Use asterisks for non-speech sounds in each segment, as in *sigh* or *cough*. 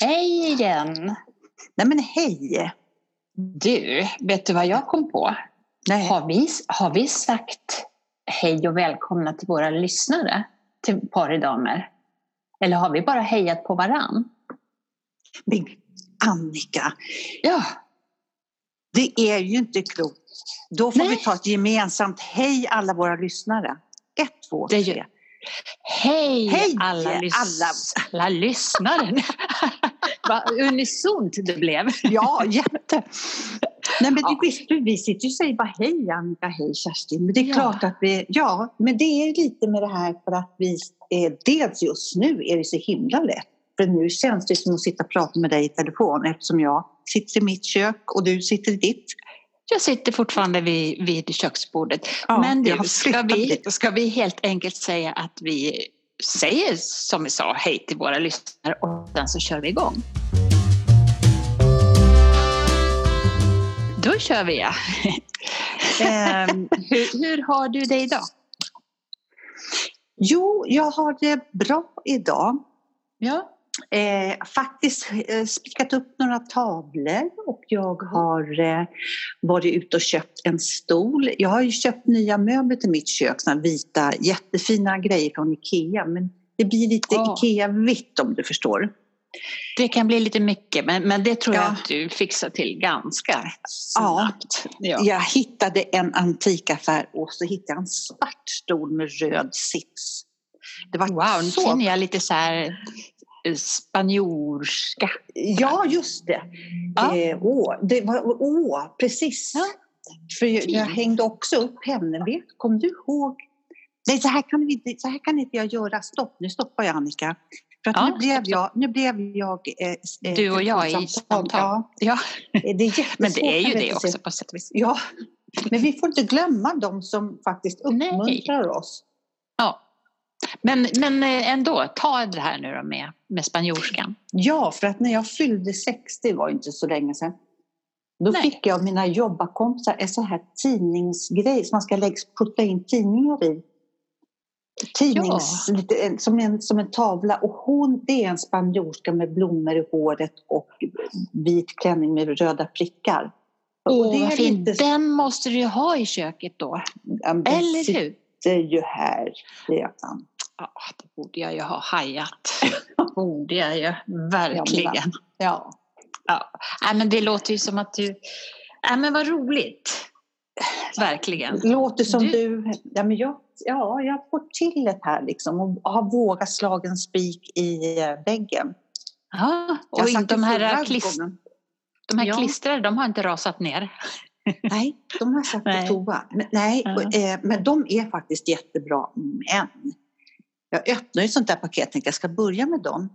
Hej igen! Nej men hej! Du, vet du vad jag kom på? Nej. Har vi, har vi sagt hej och välkomna till våra lyssnare, till paridamer? Eller har vi bara hejat på varann? Men Annika, Ja, det är ju inte klokt. Då får Nej. vi ta ett gemensamt hej alla våra lyssnare. Ett, två, tre. hej, Hej, alla, lys- alla. alla lyssnare! *laughs* *laughs* Vad unisont det blev. Ja, jätte. Nej men Ja. du visst, vi sitter ju och säger bara hej Annika, hej Kerstin. Men det är Ja. klart att vi, ja, men det är lite med det här för att vi, eh, dels just nu är det så himla lätt. För nu känns det som att sitta och prata med dig i telefon eftersom jag sitter i mitt kök och du sitter i ditt. Jag sitter fortfarande vid, vid köksbordet. Ja, Men du, ska vi, ska vi helt enkelt säga att vi säger som vi sa hej till våra lyssnare och sen så kör vi igång? Då kör vi ja. *laughs* Ehm, hur, hur har du det idag? Jo, jag har det bra idag. Ja. Eh, faktiskt eh, spikat upp några tavlor och jag har eh, varit ute och köpt en stol. Jag har ju köpt nya möbler till mitt kök, såna vita jättefina grejer från Ikea. Men det blir lite Ja. Ikea-vitt om du förstår. Det kan bli lite mycket men, men det tror jag Ja. att du fixar till ganska snabbt. Ja. Jag hittade en antikaffär och så hittade jag en svart stol med röd sits. Det var Wow, nu så känner jag lite så här spanjorska. Ja, just det. Ja. Eh, åh, det var, åh, precis. Ja. För jag, jag hängde också upp henne. Vet, kom du ihåg? Nej, så här, kan vi, inte- så här kan inte jag göra. Stopp, nu stoppar jag Annika. För att Ja, nu, blev jag, nu blev jag... Eh, eh, Du och jag i samtal. Ja, Ja, det är jättesvårt. men det är ju det också på sätt och vis. Ja, men vi får inte glömma de som faktiskt Nej. uppmuntrar oss. Ja. Men, men eh, ändå, ta det här nu då med, med spanjorskan. Ja, för att när jag fyllde 60 var inte så länge sedan. Då Nej. fick jag av mina jobbarkompisar en sån här tidningsgrej som man ska lägga, putta in tidningar i. Tidnings, lite, en- som, en, som en tavla. Och hon, det är en spanjorska med blommor i håret och vit klänning med röda prickar. Åh, det vad fint. lite- Den måste du ju ha i köket då. Ja, Eller hur? Ju här redan. Ja, det borde jag ju ha hajat. borde jag ju, verkligen. Ja. Ja. Nej, men det låter ju som att du... Nej, men vad roligt. Verkligen. Låter som Du- du... ja, men jag, ja, jag får till det här liksom och har vågat slagen spik i eh, väggen. Ja, och ju de här, klist, de här Ja. klistrade, de har inte rasat ner. Nej, de har jag satt på toa. Men, nej, Ja. och, eh, men de är faktiskt jättebra. Men jag öppnar ju sånt där paket. Tänkte jag ska börja med dem.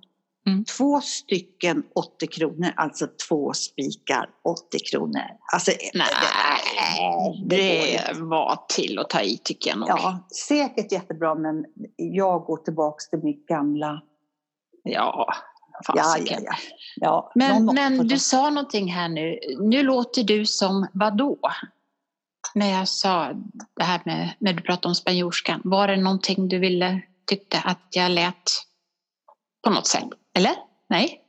Mm. Två stycken 80 kronor, alltså två spikar 80 kronor. Alltså, eh, Nej, det det var till att ta i tycker jag nog. Ja, säkert jättebra men jag går tillbaks till mitt gamla. ja Ja, ja, fasiken. ja. ja Men, men du sa någonting här nu. Nu låter du som vadå? När jag sa det här med när du pratade om spanjorskan. Var det någonting du ville, tyckte att jag lät på något sätt? Eller? Nej?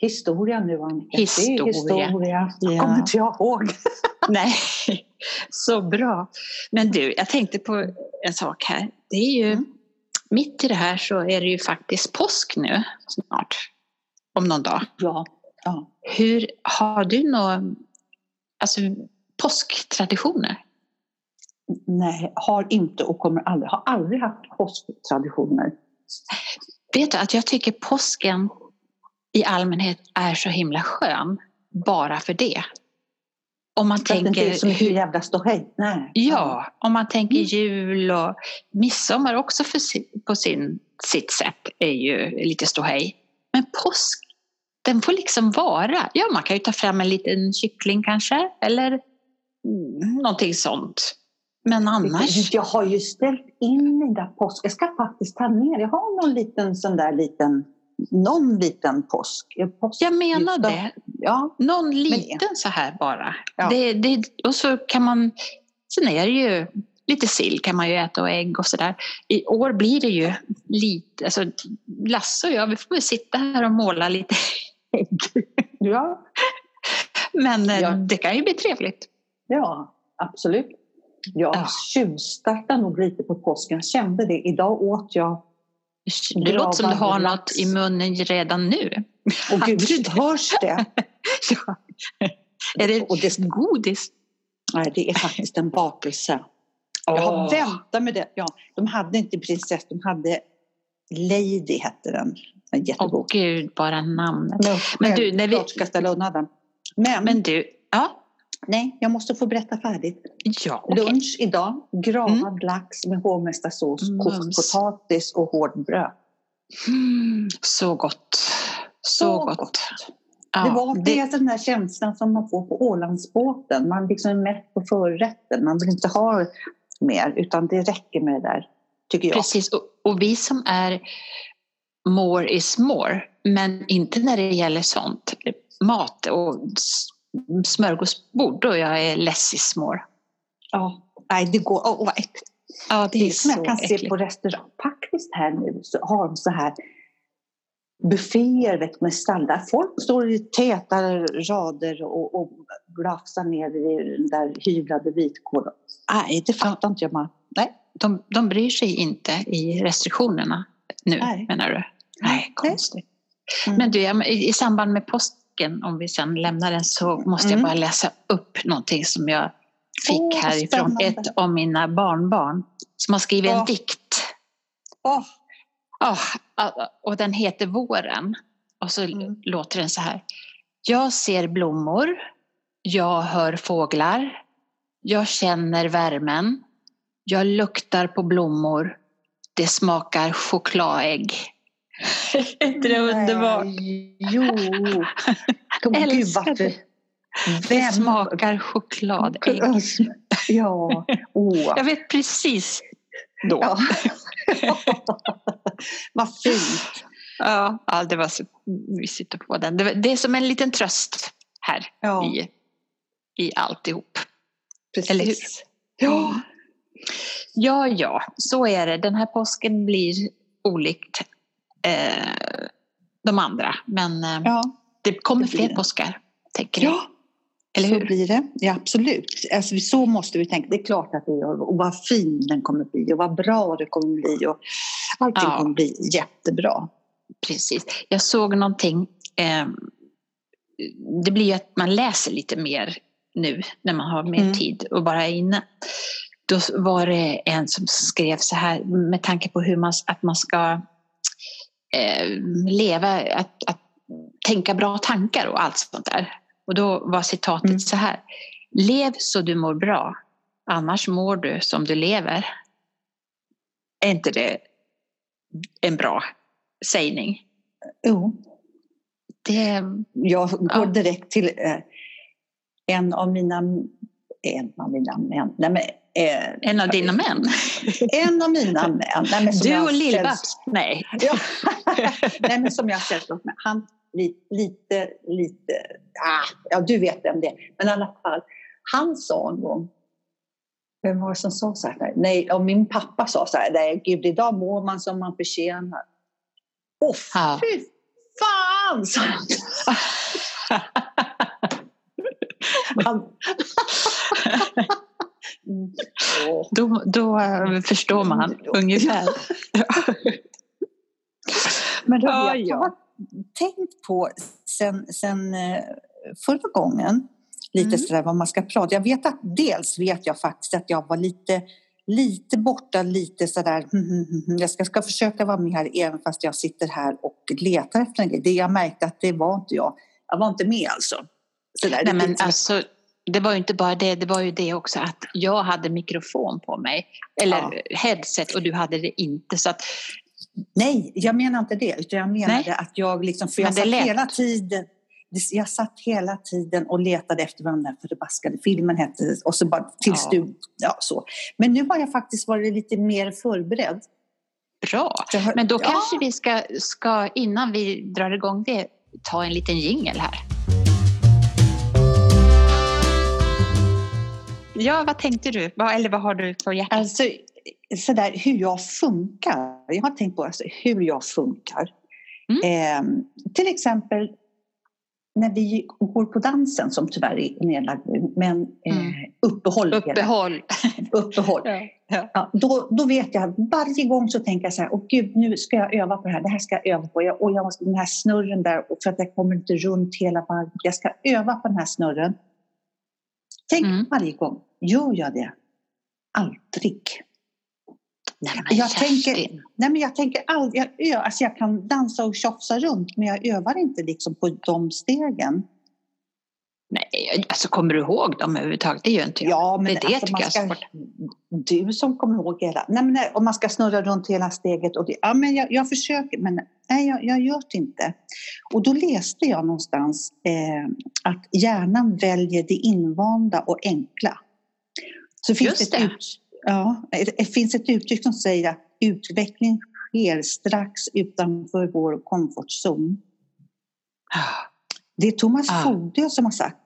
Historia nu Annika. Det är Historia. historia. Ja. Kommer inte jag ihåg. *laughs* Nej. Så bra. Men du, jag tänkte på en sak här. Det är ju, Mm. mitt i det här så är det ju faktiskt påsk nu snart. Om någon dag. Ja. ja. Hur, har du några alltså, påsktraditioner? Nej, har inte och kommer aldrig, har aldrig haft påsktraditioner. Vet du att jag tycker påsken i allmänhet är så himla skön bara för det. Om man För att det inte är tänker så mycket hur, jävla ståhej. Nej. Ja, om man tänker Mm. jul och midsommar också för, på sin, sitt sätt är ju lite ståhej. Men påsk, den får liksom vara. Ja, man kan ju ta fram en liten kyckling kanske eller någonting sånt. Men annars, Jag har ju ställt in mina påsk. Jag ska faktiskt ta ner. Jag har någon liten sån där liten, någon liten påsk. påsk jag menar det. Ja, Någon liten så här bara. Ja. Det, det, och så kan man, sen är det ju lite sill kan man ju äta och ägg och sådär. I år blir det ju lite, alltså Lasse och jag vi får väl sitta här och måla lite ägg. Ja, Men eh, Ja. det kan ju bli trevligt. ja absolut. Jag Ja. tjuvstartade nog lite på påsken. Jag kände det. Idag åt jag... Det låter som du har Gravad något lax. i munnen redan nu. Och gud, hörs det? *laughs* Ja. Är det Och det, godis? nej, det är faktiskt en bakelse. Jag har väntat med det. Ja, de hade inte prinsess, de hade Lady hette den. En Åh jättegod. gud, bara namnet. Men, Men du, när vi- ska ställa undan den. Men, Men du, ja, nej, jag måste få berätta färdigt. ja okej. Lunch idag, gravad lax med hovmästarsås, Mums. kokt potatis och hårdbröd. Mm, så gott. Så, gott. Ja, det var det är den där känslan som man får på Ålandsbåten. Man liksom är mätt på förrätten. Man vill inte ha mer, utan det räcker med det där, tycker jag. Precis, och, och vi som är more is more, men inte när det gäller sånt. Mat och smörgåsbord, då jag är less is more. Ja. Nej, det går. Vad äckligt. Ja, det Det är som så jag kan se äckligt. på restaurang, faktiskt här nu, så har de så här bufféer vet, med stallar. Folk står i täta rader och, och glafsar ner i den där hyvlade vitkålen. Nej, det fattar inte jag. Man. Nej. De, de bryr sig inte i restriktionerna nu, Nej. menar du? Nej, konstigt. Mm. Men du, jag- i samband med påsken, om vi sen lämnar den, så måste jag Mm. bara läsa upp någonting som jag fick Åh, härifrån spännande. ett av mina barnbarn som har skrivit en Ja. dikt. Åh, Ja, och den heter Våren. Och så Mm. låter den så här. Jag ser blommor. Jag hör fåglar. Jag känner värmen. Jag luktar på blommor. Det smakar chokladägg. *laughs* är inte det underbart? Jo. *laughs* Gud, Älskar varför? Vem? smakar chokladägg. Ja. Åh. Jag vet precis då. Ja. *laughs* Vad fint. Ja, ja, det var så mysigt att få den. Det, det är som en liten tröst här Ja, i, i alltihop. precis. eller hur? Ja. Ja, ja, så är det. Den här påsken blir olikt eh, de andra. Men eh, Ja. det kommer det fler det. påskar, tänker jag. ja, Eller så hur? blir det. Ja, absolut. Alltså, så måste vi tänka. Det är klart att det gör. Och vad fin den kommer bli och vad bra det kommer bli. Och allting Ja. kommer bli jättebra. Precis. Jag såg någonting. Eh, det blir ju att man läser lite mer nu när man har mer Mm. tid och bara är inne. Då var det en som skrev så här med tanke på hur man, att man ska eh, leva, att, att tänka bra tankar och allt sånt där. Och då var citatet Mm. så här. Lev så du mår bra, annars mår du som du lever. Är inte det en bra sägning? Jo. Det, Jag går Ja. direkt till eh, en av mina... En av mina män. Nej, men, eh, en av dina män. *laughs* En av mina män. Nej, Du och sällskap- Nej. *laughs* Ja. Nej, men som jag sällskap med. Han li, lite, lite... Ah, ja, du vet vem det är. Men i alla fall, han sa en gång... Vem var det som sa så här? Nej, och min pappa sa så här. Nej, gud, idag mår man som man förtjänar. Åh, Ja. fy fan! han. *laughs* Då, då eh, förstår man Mm. ungefär. *laughs* Men då har jag tänkt på sen, sen eh, förra gången, lite Mm. sådär vad man ska prata. Jag vet att dels vet jag faktiskt att jag var lite, lite borta, lite sådär, jag ska, ska försöka vara med här även fast jag sitter här och letar efter en grej. Det jag märkte att det var inte jag. Jag var inte med alltså. Sådär, Nej, men alltså, det var ju inte bara det, det var ju det också att jag hade mikrofon på mig. Eller Ja. headset och du hade det inte. Så att, Nej, jag menar inte det. Utan jag menade Nej. att jag liksom, för jag satt hela tiden jag satt hela tiden och letade efter vad den där förbaskade filmen hette och så bara tills Ja. du, ja så. Men nu har jag faktiskt varit lite mer förberedd. bra. Men då ja, kanske vi ska, ska, innan vi drar igång det, ta en liten jingel här. Ja, vad tänkte du? Eller vad har du på hjärtat? Alltså sådär hur jag funkar. Jag har tänkt på alltså, hur jag funkar. Mm. Eh, till exempel när vi går på dansen, som tyvärr är nedlagd nu, men eh, Mm. uppehåll. Uppehåll. *laughs* uppehåll. Ja. Ja. Ja, då, då vet jag, varje gång så tänker jag så här, åh gud, nu ska jag öva på det här, det här ska jag öva på. Jag, och jag måste, den här snurren där, för att jag kommer inte runt hela varvet. Jag ska öva på den här snurren. Tänk Mm. varje gång, gör jag det? Aldrig. Nej, men Jag tänker- Kerstin. Nej, men jag tänker aldrig, jag, ö, alltså jag kan dansa och tjafsa runt, men jag övar inte liksom på de stegen. Nej, alltså kommer du ihåg dem överhuvudtaget? Det gör inte jag. Ja, men det är det alltså, tycker man jag är ska, svårt. Du som kommer ihåg hela... Nej, men nej, om man ska snurra runt hela steget. Och det, ja, men jag, jag försöker, men nej, jag, jag gör det inte. Och då läste jag någonstans eh, att hjärnan väljer det invanda och enkla. Så finns Just ett det. Ut, ja, det finns ett uttryck som säger att utveckling sker strax utanför vår komfortzon. Ah, Det är Thomas Ah. Fogdö som har sagt.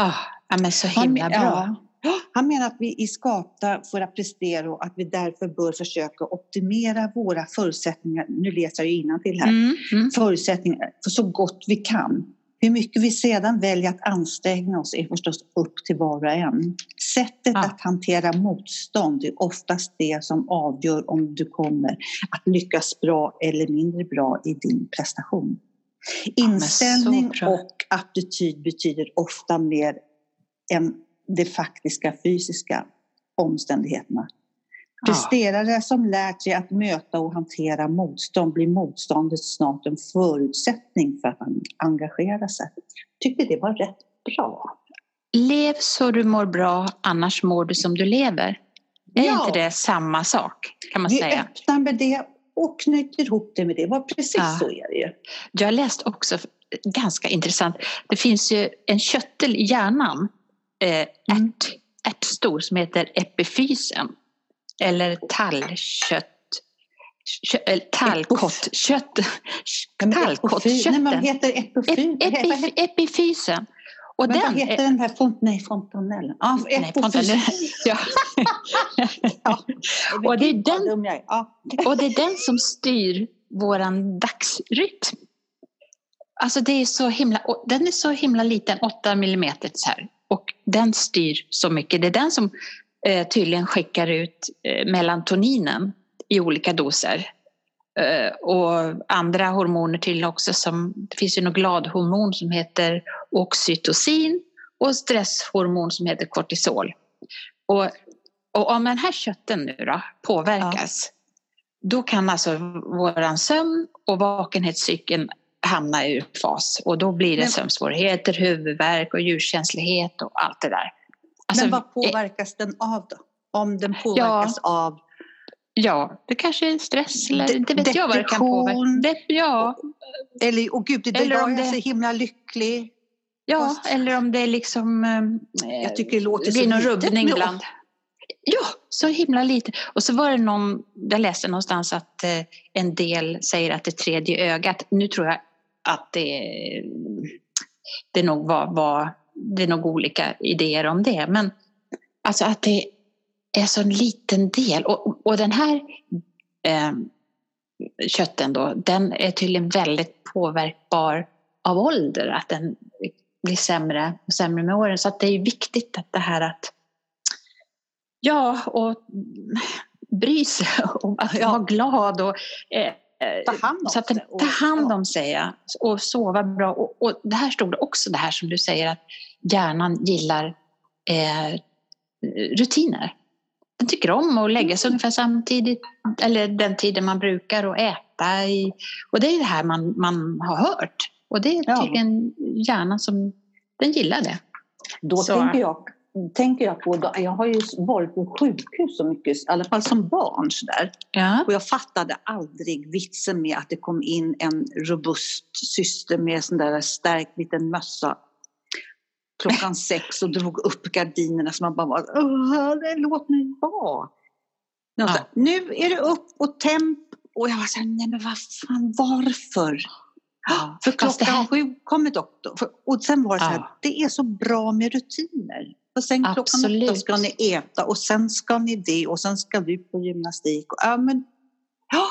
ah, ja, men så Han, himla bra. ja, han menar att vi är skapta för att prestera och att vi därför bör försöka optimera våra förutsättningar, nu läser jag innantill här, Mm, mm. förutsättningar för så gott vi kan. Hur mycket vi sedan väljer att anstränga oss är förstås upp till var och en. Sättet Ja. att hantera motstånd är oftast det som avgör om du kommer att lyckas bra eller mindre bra i din prestation. Inställning bra. och attityd betyder ofta mer än de faktiska fysiska omständigheterna. Ja. Presterare som lärt sig att möta och hantera motstånd blir motståndet snart en förutsättning för att engagera sig. Tyckte det var rätt bra. Lev så du mår bra, annars mår du som du lever. Är Ja. inte det samma sak? Kan man Vi säga. öppnar med det och knyter ihop det med det. Var precis Ja. så är det ju. Jag har läst också, ganska intressant, det finns ju en körtel i hjärnan, eh, Mm. ärt, ärtstor, som heter epifysen. Eller tallkött. Kö, eller tallkottkött. Nej, men Tallkottkörteln. vad heter epify? Ep, epif, epifysen. Och Men vad den, heter den här font nej, fontanellen? Ja, Nej, epifys. fontanellen. *laughs* Ja. Ja. *laughs* Och det är vad den-. Och det är den som styr våran dagsrytm. Alltså det är så himla, den är så himla liten, 8 millimeter så här. Och den styr så mycket. Det är den som eh, tydligen skickar ut eh, melatoninen i olika doser. Eh, och andra hormoner tydligen också. Som, det finns ju något gladhormon som heter oxytocin och stresshormon som heter kortisol. Och, och om den här kötten nu då påverkas då kan alltså våran sömn och vakenhetscykeln hamna ur fas och då blir det Men- sömnsvårigheter, huvudvärk och ljuskänslighet och allt det där. Alltså, Men vad eh, påverkas den av då? Om den påverkas av Ja, det kanske är stress eller De- det vet jag vad det kan påverka. Det, ja, Eller, åh gud, det Eller var om jag det- så himla lycklig. ja Fast- eller om det är liksom... eh, Jag tycker det låter blir någon rubbning ibland. Ja, så himla lite. Och så var det någon, jag läste någonstans att eh, en del säger att det tredje ögat, nu tror jag att det, det nog var, var, det är nog olika idéer om det, men alltså att det är så en liten del. Och, och den här eh, kötten då, den är tydligen väldigt påverkbar av ålder, att den blir sämre och sämre med åren. Så att det är viktigt att det här att Ja, och bry sig om att Ja. vara glad och eh, eh, Ta hand om så att den, sig och- ta hand om sig ja. och sova bra. Och, och det här stod också det här som du säger att hjärnan gillar eh, rutiner. Den tycker om att lägga sig ungefär samtidigt eller den tiden man brukar och äta i. Och det är det här man, man har hört. Och det är Ja. tydligen hjärnan som den gillar det. Då Så- tänker jag, tänker jag på, jag har ju varit på sjukhus så mycket, i alla fall som barn så där. Ja. Och jag fattade aldrig vitsen med att det kom in en robust syster med sån där stärkt liten mössa klockan sex och drog upp gardinerna så man bara var, "Åh, det- låt mig vara. Ja. Ja. Nu är det upp och temp och jag var så här, nej men vad fan, varför? Ja, För klockan här- sju kommer doktorn. Och sen var det så här, Ja. det är så bra med rutiner. Och sen klockan åtta Absolut. ska ni äta och sen ska ni det och sen ska du på gymnastik. Och, ja, men, ja,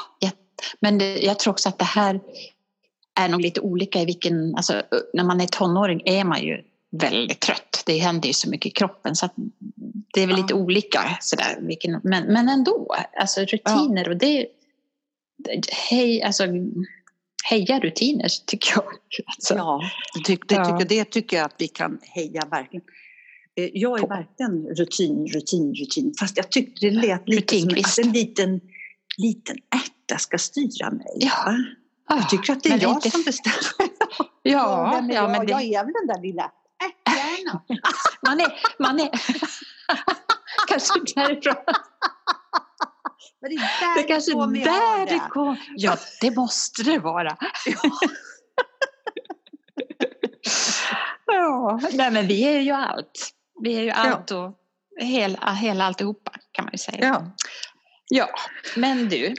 Men det, jag tror också att det här är nog lite olika i vilken, alltså när man är tonåring är man ju väldigt trött. Det händer ju så mycket i kroppen så att det är väl ja. lite olika sådär. Vilken, men, men ändå, alltså rutiner ja. och det, hej, alltså heja rutiner tycker jag. Alltså. Ja, det, tycker, det, tycker, det tycker jag att vi kan heja verkligen. Eh, jag är verkligen rutin, rutin, rutin. Fast jag tyckte det lät lite som att en liten, liten ärta ska styra mig. Ja. Jag tycker att det är jag inte... som bestämmer. *laughs* Ja, *laughs* ja, jag, men det... jag är väl den där lilla ärthjärnan. man är, man är... *laughs* kanske därifrån. Men det är det kanske där det kommer. Ja, det måste det vara. *laughs* ja, nej men vi är ju allt. Vi är ju allt och hela, hela alltihopa kan man ju säga. Ja, ja men du, mm.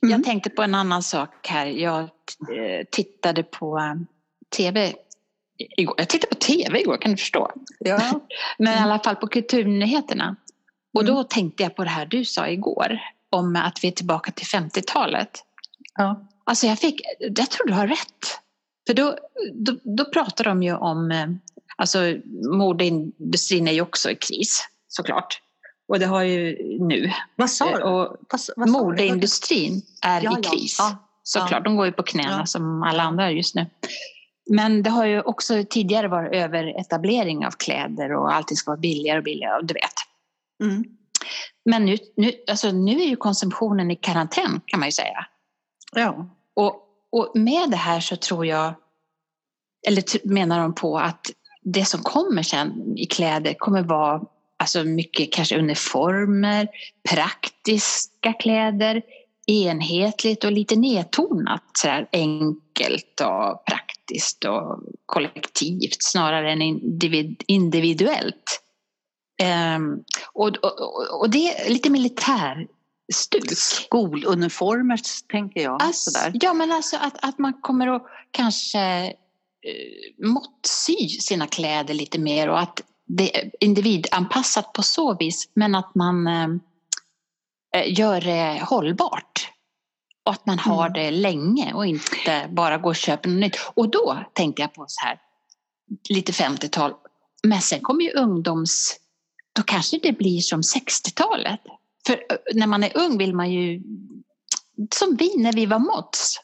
jag tänkte på en annan sak här. Jag eh, tittade på eh, tv igår. Jag tittade på tv igår, kan du förstå? Ja. *laughs* men i alla fall på kulturnyheterna. Och då mm. tänkte jag på det här du sa igår om att vi är tillbaka till 50-talet. Ja. Alltså jag fick, jag tror du har rätt. För då, då, då pratar de ju om, eh, alltså modeindustrin är ju också i kris såklart. Och det har ju nu. Vad sa du? Och vad, vad modeindustrin är ja, i kris. Ja, såklart, de går ju på knäna som alla andra just nu. Men det har ju också tidigare varit överetablering av kläder och allting ska vara billigare och billigare, du vet. Mm. Men nu, nu, alltså nu är ju konsumtionen i karantän kan man ju säga. Ja. Och, och med det här så tror jag, eller menar de på att det som kommer sen i kläder kommer vara alltså mycket kanske uniformer, praktiska kläder, enhetligt och lite nedtonat sådär enkelt och praktiskt och kollektivt snarare än individ, individuellt. Um, och, och, och, det är lite militärstuk. Skoluniformer tänker jag. Alltså, ja men alltså att, att man kommer att kanske uh, måttsy sina kläder lite mer och att det är individanpassat på så vis men att man uh, gör det hållbart. Och att man har mm. det länge och inte bara går och köper något nytt. Och då tänkte jag på så här, lite 50-tal, men sen kommer ju ungdoms då kanske det blir som 60-talet. För när man är ung vill man ju, som vi när vi var mods,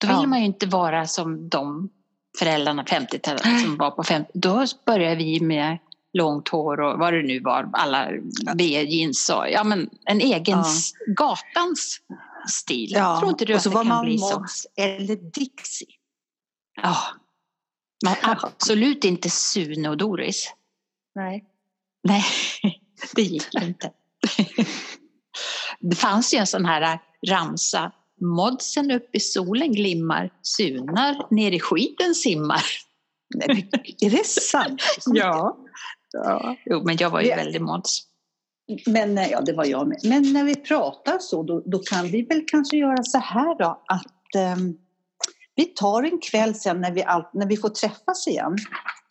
då vill ja. man ju inte vara som de föräldrarna 50-talet som var på 50 Då började vi med långt hår och vad det nu var, alla V-jeans och ja, men en egen ja. gatans stil. Ja. Tror inte du och att så det var kan man bli Mods eller Dixie. Ja. Men absolut inte Sune och Doris. Nej. Nej, *laughs* det gick inte. Det fanns ju en sån här ramsa. Modsen upp i solen glimmar, sunar ner i skiten simmar. Nej, är det sant? *laughs* ja. Ja. Jo, men jag var ju ja. väldigt mods. Men, ja, det var jag med. Men när vi pratar så, då, då kan vi väl kanske göra så här då att um, vi tar en kväll sen när vi, all, när vi får träffas igen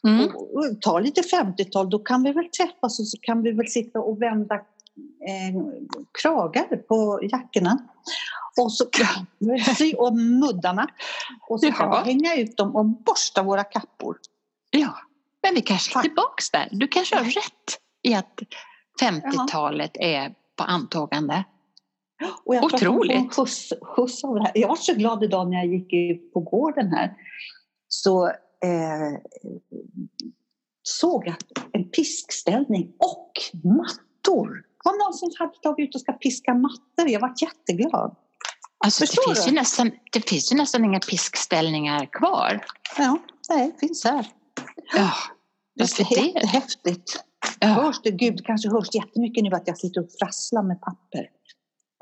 Mm. Och, och ta lite 50-tal, då kan vi väl träffas och så kan vi väl sitta och vända eh, kragar på jackorna. Och så kan vi *laughs* sy om muddarna. Och så kan vi hänga ut dem och borsta våra kappor. Ja, men vi kanske är tillbaks där. Du kanske har rätt i att 50-talet är på antågande. Och jag Otroligt! Skjuts, skjuts av det här. Jag var så glad idag när jag gick på gården här. Så eh, såg att en piskställning och mattor. Var någon som hade tagit ut och ska piska mattor? Jag var jätteglad. Alltså, det, finns ju nästan, det finns ju nästan inga piskställningar kvar. Ja, nej, det finns här. Ja, det är jättehäftigt. Ja. Hörs det, gud, det kanske hörs jättemycket nu att jag sitter och prasslar med papper.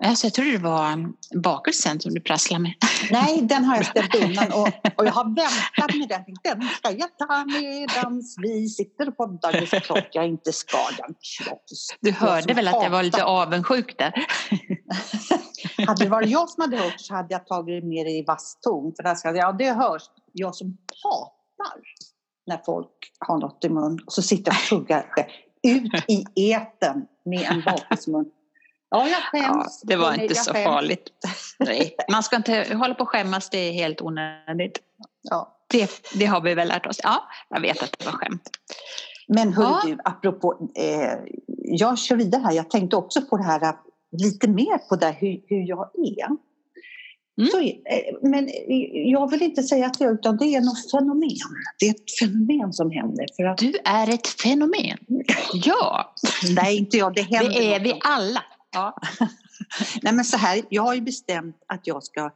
Alltså, jag trodde det var bakelsen som du prasslade med. Nej, den har jag *laughs* ställt undan och, och jag har väntat med den. Den ska jag ta medans vi sitter och poddar. Det är klart jag inte ska. Den du hörde väl att jag var lite avundsjuk där? *laughs* *laughs* hade det varit jag som hade hört så hade jag tagit det mer i vass ton. För där ska, ja, det hörs. Jag som hatar när folk har något i mun och så sitter jag och tuggar ut i eten med en bakelsmun. Ja, jag skäms. Ja, det var inte jag så skäms. farligt. Nej, man ska inte hålla på och skämmas, det är helt onödigt. Ja. Det, det har vi väl lärt oss. Ja, jag vet att det var skämt. Men hörru Ja. du, apropå, eh, jag kör vidare här. Jag tänkte också på det här lite mer på det här, hur, hur jag är. Mm. Så, eh, men eh, jag vill inte säga att jag utan det är något fenomen. Det är ett fenomen som händer. För att, Du är ett fenomen. Ja, *laughs* nej, inte jag. Det händer det är något. vi alla. Ja. *laughs* Nej, men så här, jag har ju bestämt att jag ska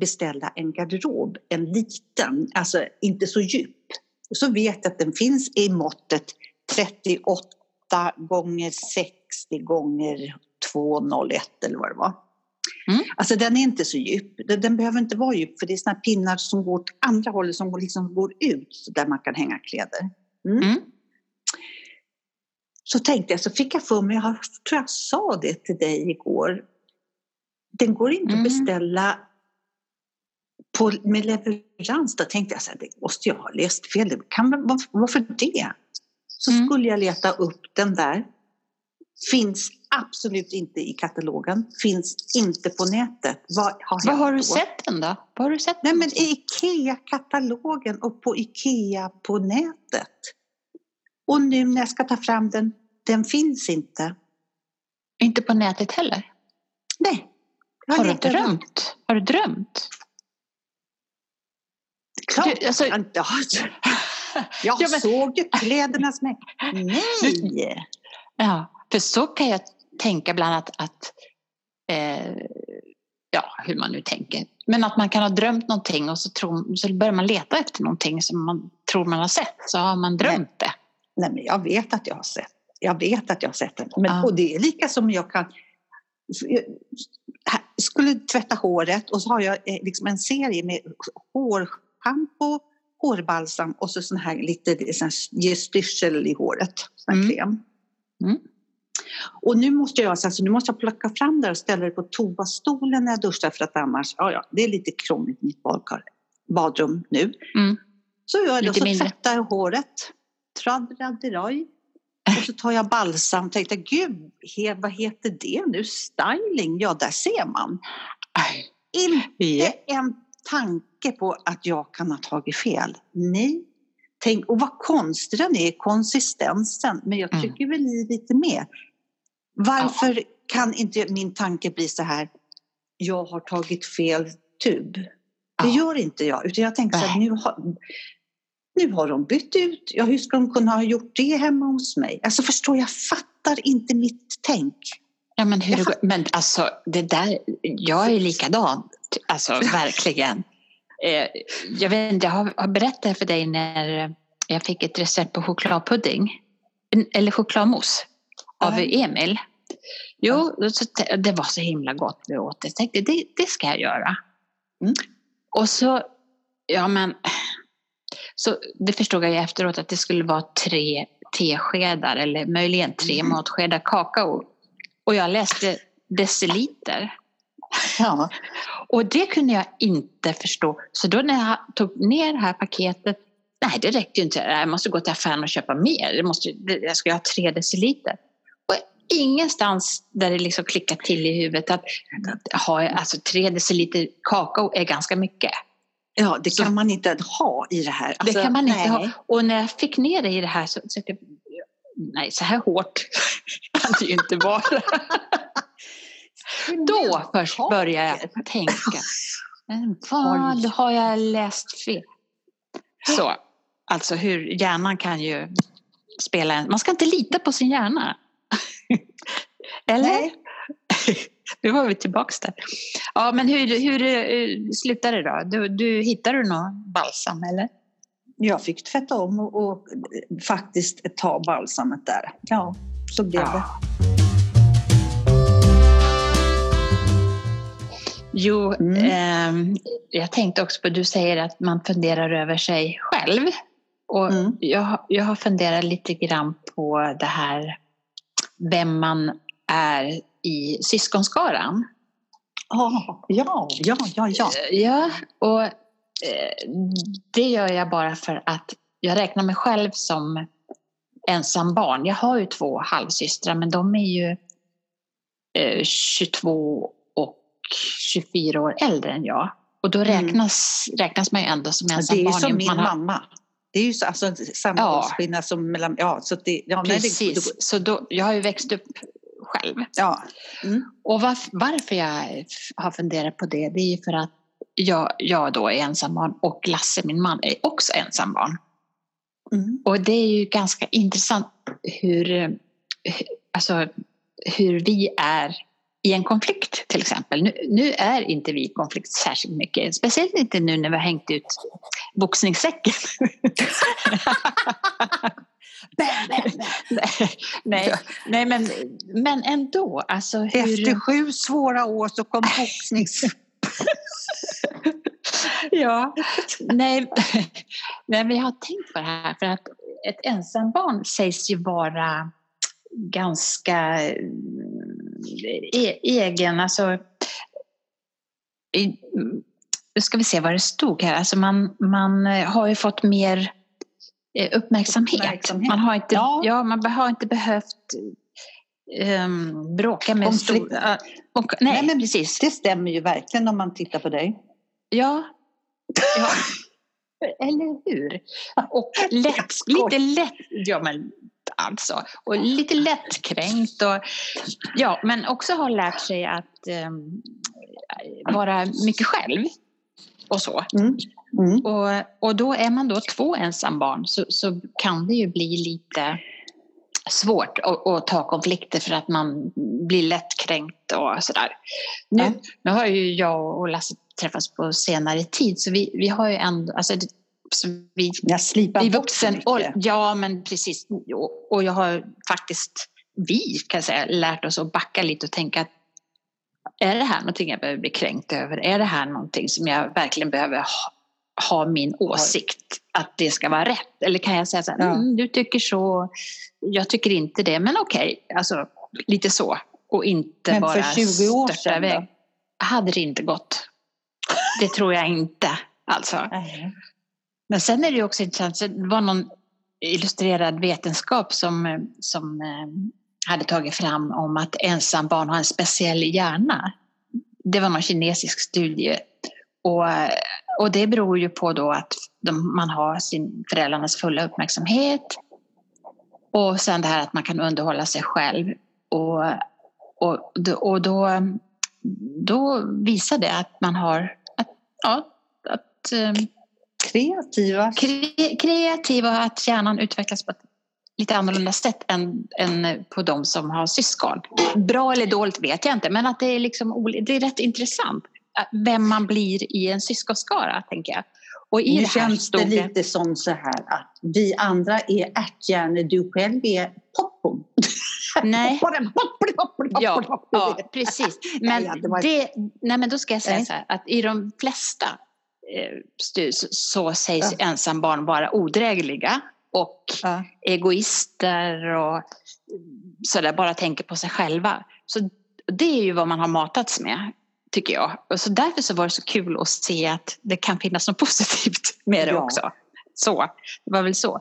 beställa en garderob, en liten, alltså inte så djup. Så vet jag att den finns i måttet 38 gånger 60 gånger 201 eller vad det var. Mm. Alltså den är inte så djup. Den, den behöver inte vara djup för det är såna pinnar som går åt andra hållet som går, liksom går ut där man kan hänga kläder. Mm. Mm. Så tänkte jag, så fick jag för mig, jag tror jag sa det till dig igår. Den går inte Mm. att beställa på, med leverans. Då tänkte jag så här, det måste jag ha läst fel. Det Kan, man- var- varför det? Så Mm. skulle jag leta upp den där. Finns absolut inte i katalogen. Finns inte på nätet. Vad har, hänt har du sett den då? Var har du sett Nej men i IKEA-katalogen och på IKEA på nätet. Och nu när jag ska ta fram den, den finns inte. Inte på nätet heller? Nej. Har du överallt. drömt? Har du drömt? Klart Du, alltså- jag inte har. *laughs* Jag Ja, men- såg ju kläderna som. *laughs* Nej! Ja, för så kan jag tänka bland annat att, eh, ja hur man nu tänker, men att man kan ha drömt någonting och så, tror, så börjar man leta efter någonting som man tror man har sett, så har man drömt det. Nej, men jag vet att jag har sett. Jag vet att jag har sett den. Men, Ja. Och det är lika som jag kan... Jag skulle tvätta håret och så har jag eh, liksom en serie med hårschampo, hårbalsam och så sån här lite sån här, styrsel i håret. Sån här Mm. kräm. Mm. Och nu måste jag, alltså, nu måste jag plocka fram det och ställa det på toastolen när jag duschar för att annars, ja, ja det är lite krångligt mitt badkar, badrum nu. Mm. Så gör jag det och så mindre. tvättar jag håret. Traddradiroj. Och så tar jag balsam och tänkte, gud, he, vad heter det nu? Styling? Ja, där ser man. Inte Ja. en tanke på att jag kan ha tagit fel. Nej. Tänk, och vad konstig den är, konsistensen. Men jag Mm. tycker väl i lite mer. Varför kan inte min tanke bli så här, jag har tagit fel tub? Det Ja. gör inte jag, utan jag tänker så här, nu har, nu har de bytt ut. Ja, hur ska de kunna ha gjort det hemma hos mig? Alltså förstår, jag fattar inte mitt tänk. Ja, men, hur går, men alltså det där, jag är likadan, alltså *laughs* verkligen. Eh, jag vet inte, jag har, har berättat för dig när jag fick ett recept på chokladpudding, eller chokladmousse av Ja. Emil. Jo, så, t- det var så himla gott vi åt det. Jag tänkte, det, det ska jag göra. Mm. Och så, ja men, så det förstod jag ju efteråt att det skulle vara tre teskedar eller möjligen tre Mm. matskedar kakao. Och jag läste deciliter. Ja. Och det kunde jag inte förstå. Så då när jag tog ner det här paketet, nej det räckte ju inte. Jag måste gå till affären och köpa mer. Det måste, jag ska ha tre deciliter. Ingenstans där det liksom klickar till i huvudet att, att ha, alltså tre deciliter kakao är ganska mycket. ja, det Så- kan man inte ha i det här. Alltså, det kan man inte nej. ha. Och när jag fick ner det i det här så, så jag, nej så här hårt *laughs* kan det ju inte vara. Då först börjar jag tänka. Vad har jag läst fel? Så, alltså hur hjärnan kan ju spela en... Man ska inte lita på sin hjärna. *laughs* Eller? Nej. *laughs* Nu var vi tillbaka där. Ja, men hur, hur eh, slutade det då? Du, du, hittade du någon balsam eller? Jag fick tvätta om och, och faktiskt ta balsamet där. Ja, så blev det. Jo, Mm. ehm, jag tänkte också på, du säger att man funderar över sig själv. Och Mm. jag, jag har funderat lite grann på det här, vem man är i syskonskaran. Ja, ja, ja, ja, ja. Ja, och eh, det gör jag bara för att jag räknar mig själv som ensam barn. Jag har ju två halvsystrar men de är ju eh, 22 och 24 år äldre än jag. Och då Mm. räknas, räknas man ju ändå som Det är ju som Man min har- mamma. Det är ju så, alltså, samma Ja. åldersskillnad som mellan... Ja, så det, ja, nej, det, Precis, så då, jag har ju växt upp själv. ja. Mm. Och varf- varför jag har funderat på det, det är ju för att jag, jag då är ensambarn och Lasse, min man, är också ensambarn. Mm. Och det är ju ganska intressant hur, eh, alltså, hur vi är i en konflikt till exempel. Nu, nu är inte vi i konflikt särskilt mycket, speciellt inte nu när vi har hängt ut boxningssäcken. *laughs* nej, nej, men, men ändå. Alltså hur, Efter sju svåra år så kom boxnings... *laughs* ja, nej, *laughs* men jag har tänkt på det här för att ett ensambarn sägs ju vara ganska e- egen, alltså i, nu ska vi se vad det stod här, alltså man, man eh, har ju fått mer eh, uppmärksamhet. Uppmärksamhet. Man har inte, Ja. ja. man har inte behövt um, bråka med Konflikt. stora... Och, nej, Nej, men- precis. Det stämmer ju verkligen om man tittar på dig. Ja. ja. *laughs* Eller hur? Och lätt, lite lätt, ja men alltså, och lite lättkränkt och ja, men också har lärt sig att ehm, vara mycket själv och så. Mm. Mm. Och, och då är man då två ensambarn så, så kan det ju bli lite svårt att, att ta konflikter för att man blir lättkränkt och sådär. Nu, Ja. nu har ju jag och Lasse träffats på senare tid så vi, vi har ju ändå, alltså så vi, Jag slipar i bort vuxen ålder, ja men precis, och, och jag har faktiskt, vi kan jag säga, lärt oss att backa lite och tänka att är det här någonting jag behöver bli kränkt över? Är det här någonting som jag verkligen behöver ha, ha min åsikt att det ska vara rätt? Eller kan jag säga så här, Ja. mm, du tycker så, jag tycker inte det, men okej, alltså lite så. Och inte Men bara för 20 år sedan iväg. då? Hade det inte gått. Det tror jag inte. Alltså. Nej. Men sen är det ju också intressant, det var någon illustrerad vetenskap som, som eh, hade tagit fram om att ensambarn har en speciell hjärna. Det var någon kinesisk studie. Och, och det beror ju på då att de, man har sin föräldrarnas fulla uppmärksamhet. Och sen det här att man kan underhålla sig själv. Och, och, då- och då, då visar det att man har, att, ja, att eh, Kreativa. Kre- kreativa och att hjärnan utvecklas på ett lite annorlunda sätt än, än på de som har syskon. Bra eller dåligt vet jag inte, men att det är, liksom, det är rätt intressant att vem man blir i en syskonskara, tänker jag. Och i Nu det här känns det lite som så här att vi andra är ärthjärnor, du själv är popcorn. Nej. *laughs* Ja, Ja, ja, precis. Men, Ja, det var- det, nej, men då ska jag säga Nej. så här att i de flesta så, så sägs ensambarn vara odrägliga och Ja. egoister och sådär, bara tänker på sig själva. Så det är ju vad man har matats med, tycker jag. Och så därför så var det så kul att se att det kan finnas något *laughs* positivt med det Ja. också. Så, det var väl så.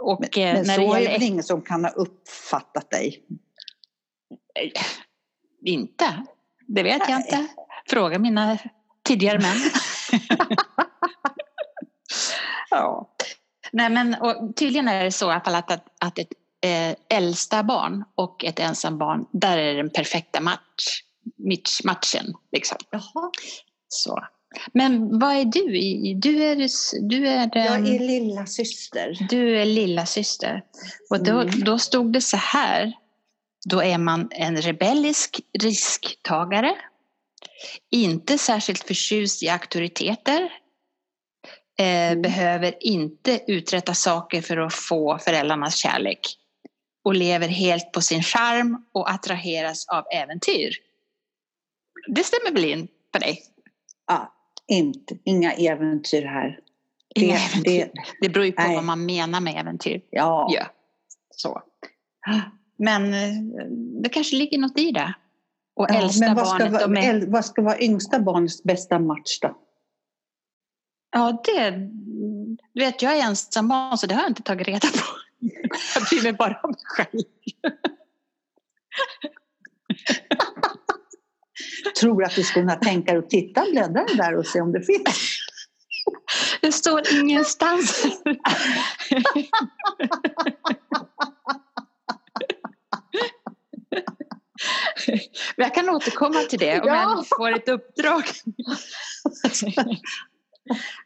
Och eh, Men när så det är det gäller ingen som kan ha uppfattat dig? Inte. Det vet jag Nej. inte. Fråga mina tidigare män. *laughs* *laughs* ja. Nej, men, tydligen är det så i alla fall att, att, att ett eh, äldsta barn och ett ensambarn, där är den perfekta match, match, matchen. Liksom. Jaha. Så. Men vad är du? i? Du är, du är, Jag ehm, är lilla syster. du är lilla syster. Och då, Mm. då stod det så här. Då är man en rebellisk risktagare. Inte särskilt förtjust i auktoriteter. Eh, Mm. Behöver inte uträtta saker för att få föräldrarnas kärlek. Och lever helt på sin charm och attraheras av äventyr. Det stämmer väl in på dig? Ja, inte, inga äventyr här. Det, Inga äventyr. det, Det beror ju på Nej. vad man menar med äventyr. ja. Ja, så. Men eh, det kanske ligger något i det. Och Ja, äldsta men vad ska, barnet, vara, är, vad ska vara yngsta barnets bästa match då? ja det, du vet jag är ensam barn så det har jag inte tagit reda på. *laughs* Jag bryr mig bara om mig själv. *laughs* tror att du skulle kunna tänka dig att titta, bläddra där och se om det finns. Det står ingenstans. *laughs* Jag kan återkomma till det om Ja. jag får ett uppdrag.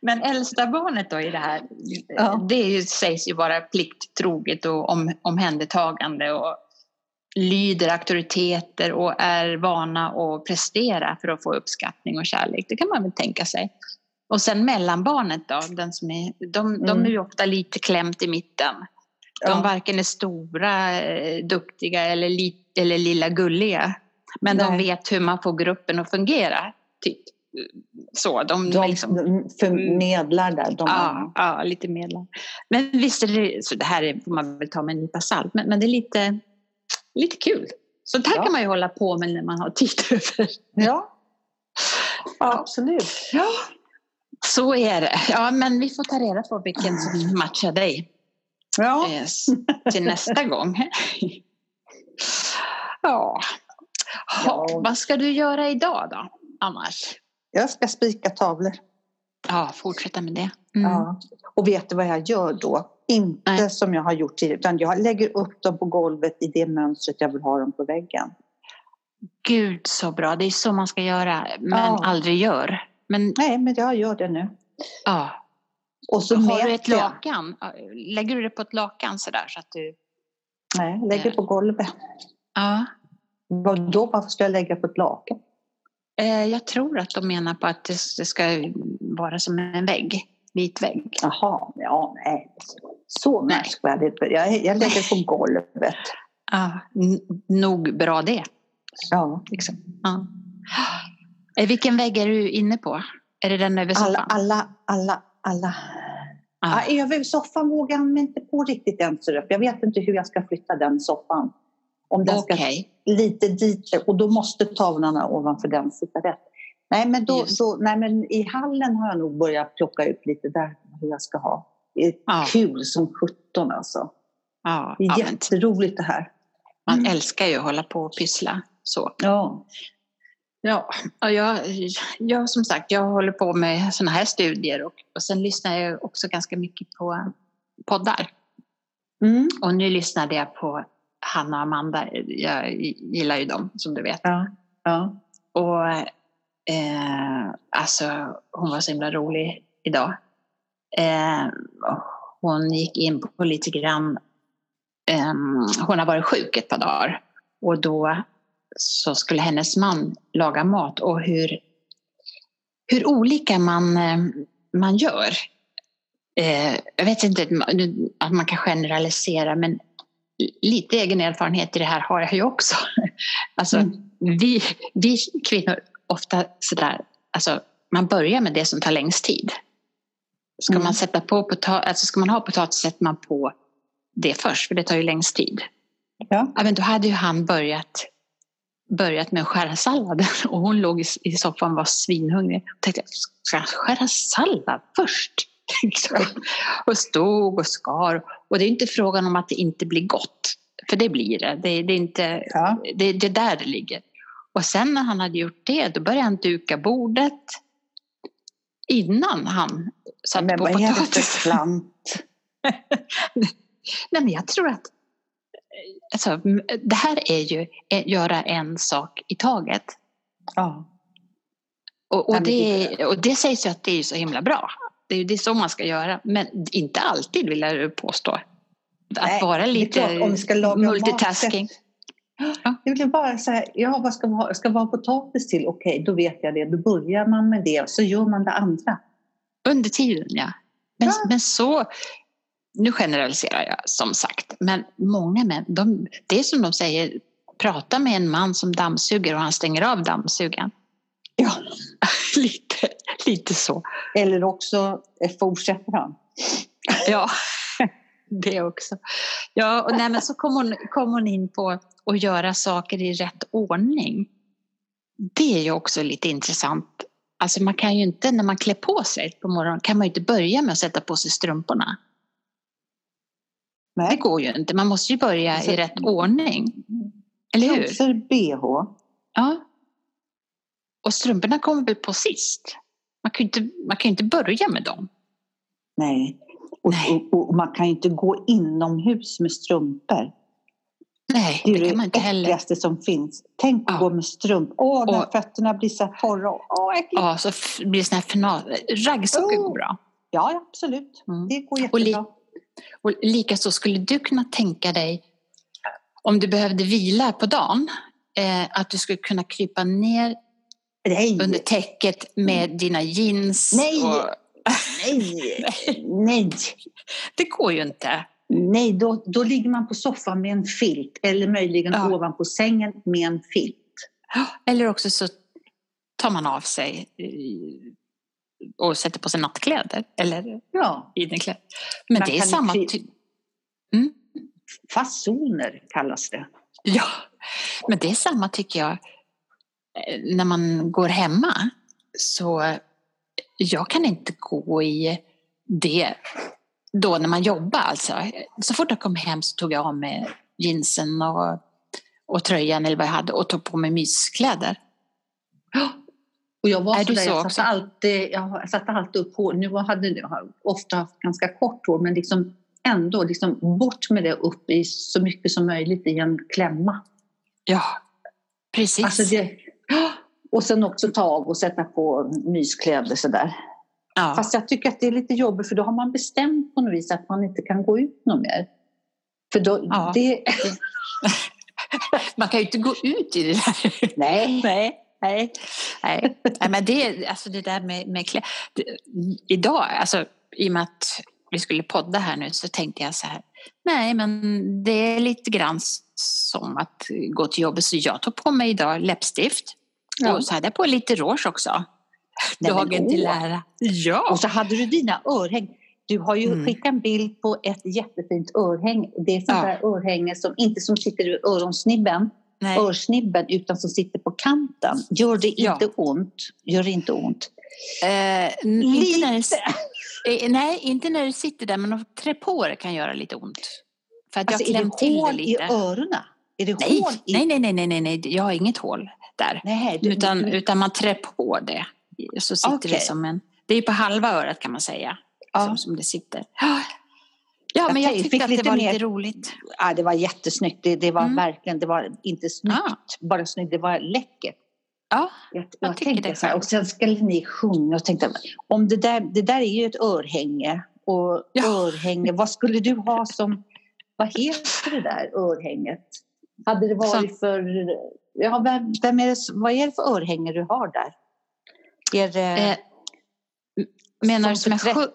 Men äldsta barnet då i det här, Ja. det ju, sägs ju vara plikttroget och om, omhändertagande och lyder auktoriteter och är vana att prestera för att få uppskattning och kärlek. Det kan man väl tänka sig. Och sen mellanbarnet då, den som är, de, de Mm. är ju ofta lite klämt i mitten. De Ja. varken är stora, eh, duktiga eller, li, eller lilla gulliga. Men de Nej. vet hur man får gruppen att fungera. Typ. Så, de, De liksom, förmedlar där. De ja, ja, lite medlem. Men visst är det, så det här är- får man väl ta med en nypa salt, men, men det är lite, lite kul. Sånt här Ja. kan man ju hålla på med när man har tid *laughs* över. ja, absolut. Ja. Så är det. Ja, men vi får ta reda på vilken som matchar dig Ja. eh, till nästa gång. *laughs* Ja. Ja. Vad ska du göra idag då, annars? Jag ska spika tavlor. Ja, fortsätta med det. Mm. Ja. Och vet du vad jag gör då? Inte Nej. som jag har gjort tidigare, utan jag lägger upp dem på golvet i det mönstret jag vill ha dem på väggen. Gud så bra, det är så man ska göra, men Ja. aldrig gör. Men Nej, men jag gör det nu. ja, Och så har du ett jag. lakan? Lägger du det på ett lakan sådär så att du... Nej, jag lägger på golvet. Ja. Vadå, varför ska jag lägga på ett lakan? Eh, Jag tror att de menar på att det det ska vara som en vägg, vit vägg. Jaha, ja, nej. Så märkvärdigt. Jag, jag lägger på golvet. *laughs* Ja, nog bra det. Ja. Liksom. Ja. Eh, Vilken vägg är du inne på? Är det den över soffan? alla, alla, alla. Ja. Ja, över soffan vågar jag mig inte på riktigt än. Jag vet inte hur jag ska flytta den soffan. Om den ska Okej. lite dit och då måste tavlorna ovanför den sitta rätt. Nej men, då, då, nej, men i hallen har jag nog börjat plocka ut lite där hur jag ska ha. Det är Ja. kul som sjutton alltså. Men jätteroligt det här. man Mm. älskar ju att hålla på och pyssla så. Ja. Ja, jag, jag som sagt, jag håller på med sådana här studier och, och sen lyssnar jag också ganska mycket på poddar. Mm. Och nu lyssnade jag på Hanna och Amanda, jag gillar ju dem som du vet. Ja. ja. Och eh, alltså hon var så himla rolig idag. Eh, hon gick in på lite grann, eh, hon har varit sjuk ett par dagar och då så skulle hennes man laga mat och hur, hur olika man, eh, man gör. Eh, jag vet inte att man kan generalisera men lite egen erfarenhet i det här har jag ju också. *laughs* Alltså, Mm. vi, vi kvinnor ofta sådär, alltså man börjar med det som tar längst tid. Ska Mm. man sätta på potatis, alltså ska man ha potatis sätter man på det först för det tar ju längst tid. Ja. Ja, men då hade ju han börjat, börjat med att skära salladen *laughs* och hon låg i, soffan och var svinhungrig. Jag tänkte, ska jag skära sallad först? *laughs* Och stod och skar. Och det är inte frågan om att det inte blir gott. För det blir det. Det, det är inte Ja. det, det är där det ligger. Och sen när han hade gjort det, då började han duka bordet innan han satte Men på vad är det för klant? *laughs* Nej, men jag tror att alltså, det här är ju att göra en sak i taget. Ja. Och, och, det, och det sägs ju att det är så himla bra. Det är ju det så man ska göra, men inte alltid vill jag påstå. Att Nej, vara lite klart, om vi ska laga mat, multitasking. Det blir bara så här, ja vad ska vi ha? Ska ha potatis till? Okej, då vet jag det. Då börjar man med det och så gör man det andra. Under tiden, ja. Men, Ja. men så... Nu generaliserar jag som sagt, men många män, de, det är som de säger, prata med en man som dammsuger och han stänger av dammsugaren. Ja. *laughs* lite, lite så. Eller också eh, fortsätter han. Ja, *laughs* det också. Ja, och nej, men så kom hon, kom hon in på att göra saker i rätt ordning. Det är ju också lite intressant. Alltså man kan ju inte, när man klär på sig på morgonen, kan man ju inte börja med att sätta på sig strumporna. Det Nej. går ju inte. Man måste ju börja Så- i rätt ordning. Eller hur? Trosor, bh. Ja. Och strumporna kommer väl på sist? Man kan ju inte, man kan inte börja med dem. Nej. Och, Nej. Och, och man kan ju inte gå inomhus med strumpor. Nej, Det det, är kan man det inte heller. äckligaste som finns. Tänk att Ja. gå med strumpor. Åh, när Och- fötterna blir så här torra. Åh, äckligt. Ja, så blir det såna här final... Raggsockor Oh. går bra. Ja, absolut. Mm. Det går Och li- jättebra. Och likaså skulle du kunna tänka dig, om du behövde vila på dagen, eh, att du skulle kunna krypa ner Nej, under täcket med dina jeans. Nej. Och, nej, *laughs* nej. det går ju inte. Nej, då, då ligger man på soffan med en filt eller möjligen Ja. ovanpå sängen med en filt. Eller också så tar man av sig eh, och sätter på sig nattkläder eller Ja, innerkläder. Men Man det är samma typ. Mm. fasoner kallas det. Ja, men det är samma tycker jag eh, när man går hemma. Så jag kan inte gå i det då när man jobbar alltså. Så fort jag kom hem så tog jag av mig jeansen och, och tröjan eller vad jag hade och tog på mig myskläder. Och jag var Är sådär, så jag satte, alltid, jag satte alltid upp hår. Nu hade jag ofta haft ganska kort hår men liksom ändå liksom bort med det upp i så mycket som möjligt i en klämma. Ja, precis. Alltså det, *gasps* och sen också ta av och sätta på myskläder sådär. ja. Fast jag tycker att det är lite jobbigt för då har man bestämt på något vis att man inte kan gå ut något mer. För då, Ja. det, *laughs* Man kan ju inte gå ut i det där. nej, Nej, nej, nej. nej men det, är- alltså det där med, med kläder. Idag, alltså i och med att vi skulle podda här nu så tänkte jag så här. Nej, men det är lite grann som att gå till jobbet. Så jag tog på mig idag läppstift. Ja. Och så hade jag på lite rouge också. Nej, Dagen till ära. Ja. Och så hade du dina örhäng. Du har ju Mm. skickat en bild på ett jättefint örhäng. Det är sånt Ja. där örhänge som inte som sitter i öronsnibben, Nej. örsnibben, utan som sitter på kanten. Gör det Ja. inte ont? Gör det inte ont? Eh, inte när Lite. eh, nej, inte när det sitter där, men att trä på det kan göra lite ont. För att Alltså, jag är det till det hål i lite. öronen? Är det Nej, hål i... nej, nej, nej, nej, nej, nej, jag har inget hål där. Nej, du, Utan, du, utan man trär på det. Så sitter Okej. det som en... Det är på halva örat kan man säga. Ja. Som, som det sitter. Ja, Jag men jag tyckte att det var mer- lite roligt. ja, det var jättesnyggt. Det, det var Mm. verkligen, det var inte snyggt, Ja. bara snyggt, det var läckert. Ja, Jag, Jag jag, tänkte det så här, och sen skulle ni sjunga och tänkte, om det där, det där är ju ett örhänge. Och Ja. örhänge, vad skulle du ha som, vad heter det där örhänget? Hade det varit för, ja vem, vem är det, vad är det för örhänge du har där? Är det eh, menar du som som jag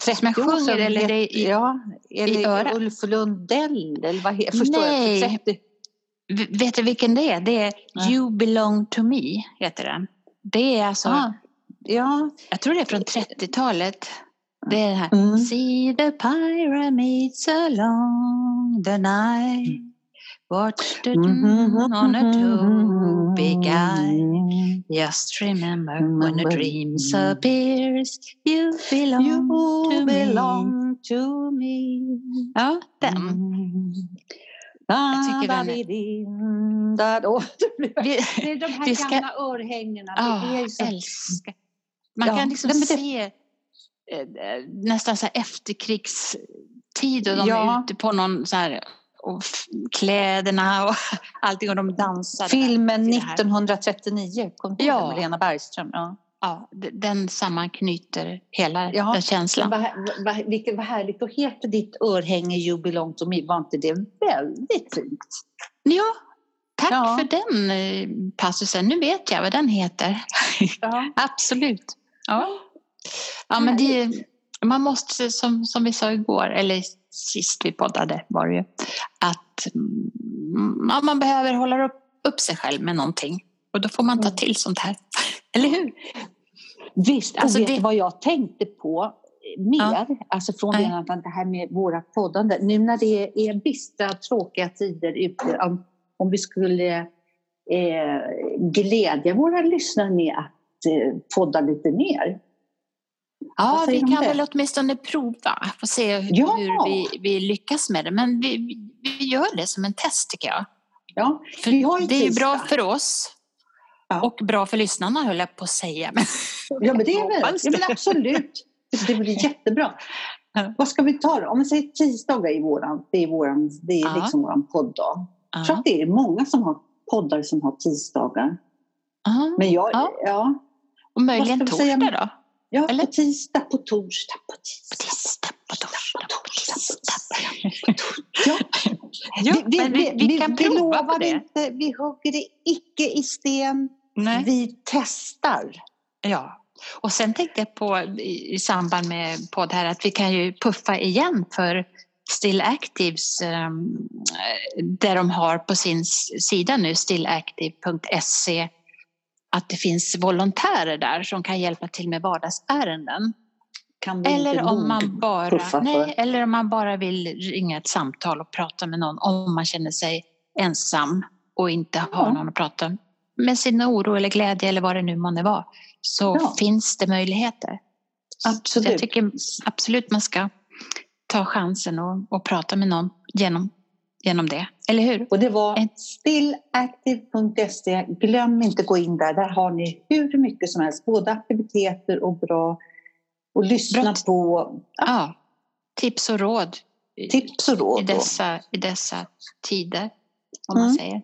för sjung- 30 som jag år sjunger eller det i- ja, eller i örat? Ulf Lundell eller vad heter förstår Nej. jag? För 30, V- Vet du vilken det är? Det är Nej. You belong to me, heter den. Det är alltså, ah, ja, jag tror det är från 30-talet. Det är den här. Mm. See the pyramids along the night Watch the moon on a two big eye Just remember when a dream appears You belong You to me belong to me. Ja, den. Mm. Jag tycker den är- då. *laughs* Vi, Det är de här ska- gamla örhängena. Det är så... älskar. Man Ja, kan liksom det- se eh, nästan så här efterkrigstid och de Ja. är ute på någon så här och kläderna och *laughs* allting och de dansar. Filmen till det här. 1939, kom du Ja. med Lena Bergström? Ja. Ja, den sammanknyter hela Ja, den känslan. Vad, vad, vilket, vad härligt. Och heter ditt örhänge You belong to me? Var inte det väldigt fint? Ja, tack Ja. för den passusen. Nu vet jag vad den heter. Ja. *laughs* Absolut. Ja, ja men det, man måste, som, som vi sa igår, eller sist vi poddade var det ju, att mm, ja, man behöver hålla upp, upp sig själv med någonting. Och då får man ta Mm. till sånt här. *laughs* Eller hur? Visst, och Alltså vet det- vad jag tänkte på mer? Ja. Alltså från det, det här med våra poddande. Nu när det är bistra, tråkiga tider ute, om, om vi skulle eh, glädja våra lyssnare med att eh, podda lite mer. Ja, vi kan det? väl åtminstone prova. Få se hur, Ja. hur vi, vi lyckas med det. Men vi, vi- gör det som en test tycker jag. Ja, Vi har ju det är ju bra för oss. Ja. Och bra för lyssnarna höll jag på att säga. *laughs* ja, men det är väl ja, men absolut. Det blir *laughs* jättebra. Ja. Vad ska vi ta då? Om vi säger tisdagar i våran, det är, våran, det är ja. liksom våran podddag. Jag tror att det är många som har poddar som har tisdagar. Men jag, ja. Och möjligen torsdag då? Ja, Eller? på tisdag, på torsdag, på tisdag. På tisdag, på torsdag, på torsdag. Ja, *laughs* vi, vi, vi, vi, kan vi, prova på det. Inte, vi hugger det icke i sten. Nej. Vi testar. Ja, och sen tänkte jag på i samband med podd här att vi kan ju puffa igen för Still Actives um, där de har på sin sida nu stillactive.se att det finns volontärer där som kan hjälpa till med vardagsärenden. eller, om man bara, nej, eller om man bara vill ringa ett samtal och prata med någon om man känner sig ensam och inte har ja. någon att prata med sin oro eller glädje eller vad det nu månde vara. Så ja. finns det möjligheter. Absolut. Så jag tycker absolut man ska ta chansen och, och prata med någon genom genom det, eller hur? Och det var stillactive.se. Glöm inte att gå in där. Där har ni hur mycket som helst, både aktiviteter och bra och lyssna bra. på. Ja. ja. tips och råd. Tips och råd. I dessa, i dessa tider, om mm. man säger.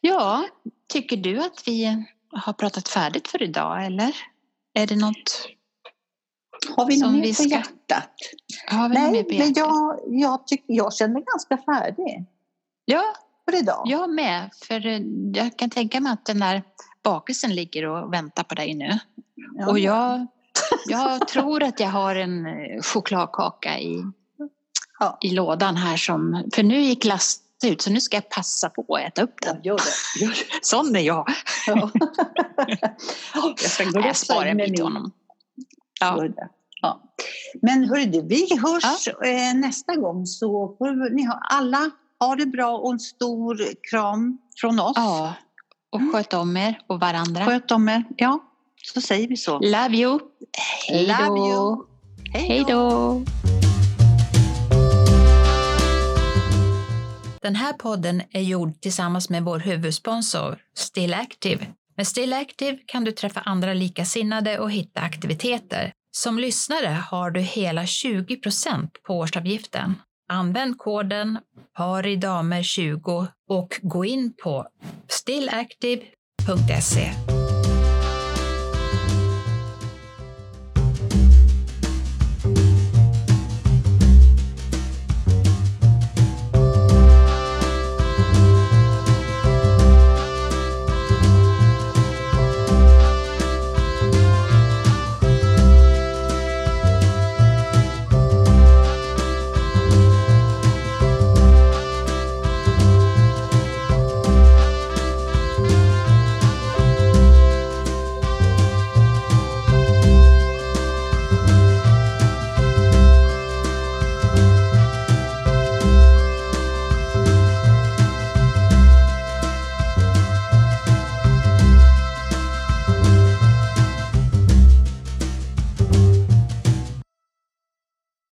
Ja, tycker du att vi har pratat färdigt för idag eller? Är det något har vi något mer på hjärtat? Har vi Nej, på hjärtat? men jag, jag, tycker, jag känner mig ganska färdig. Ja, för idag. jag med. För eh, jag kan tänka mig att den där bakelsen ligger och väntar på dig nu. Ja. Och jag, jag tror att jag har en eh, chokladkaka i, ja. i lådan här som, för nu gick glass ut så nu ska jag passa på att äta upp den. Ja, gör det. Gör det. Sån är jag. Ja. *laughs* jag ska gå sparar en bit till honom. Ja. Ja. Men hörru du, vi hörs ja. Eh, nästa gång så får ni ha, alla ha det bra och en stor kram från oss. Ja, och mm. sköt om er och varandra. Sköt om er, ja. Så säger vi så. Love you. Hej då. Hej då. Den här podden är gjord tillsammans med vår huvudsponsor Still Active. Med Still Active kan du träffa andra likasinnade och hitta aktiviteter som lyssnare har du hela 20% på årsavgiften. Använd koden paridamer20 och gå in på stillactive.se.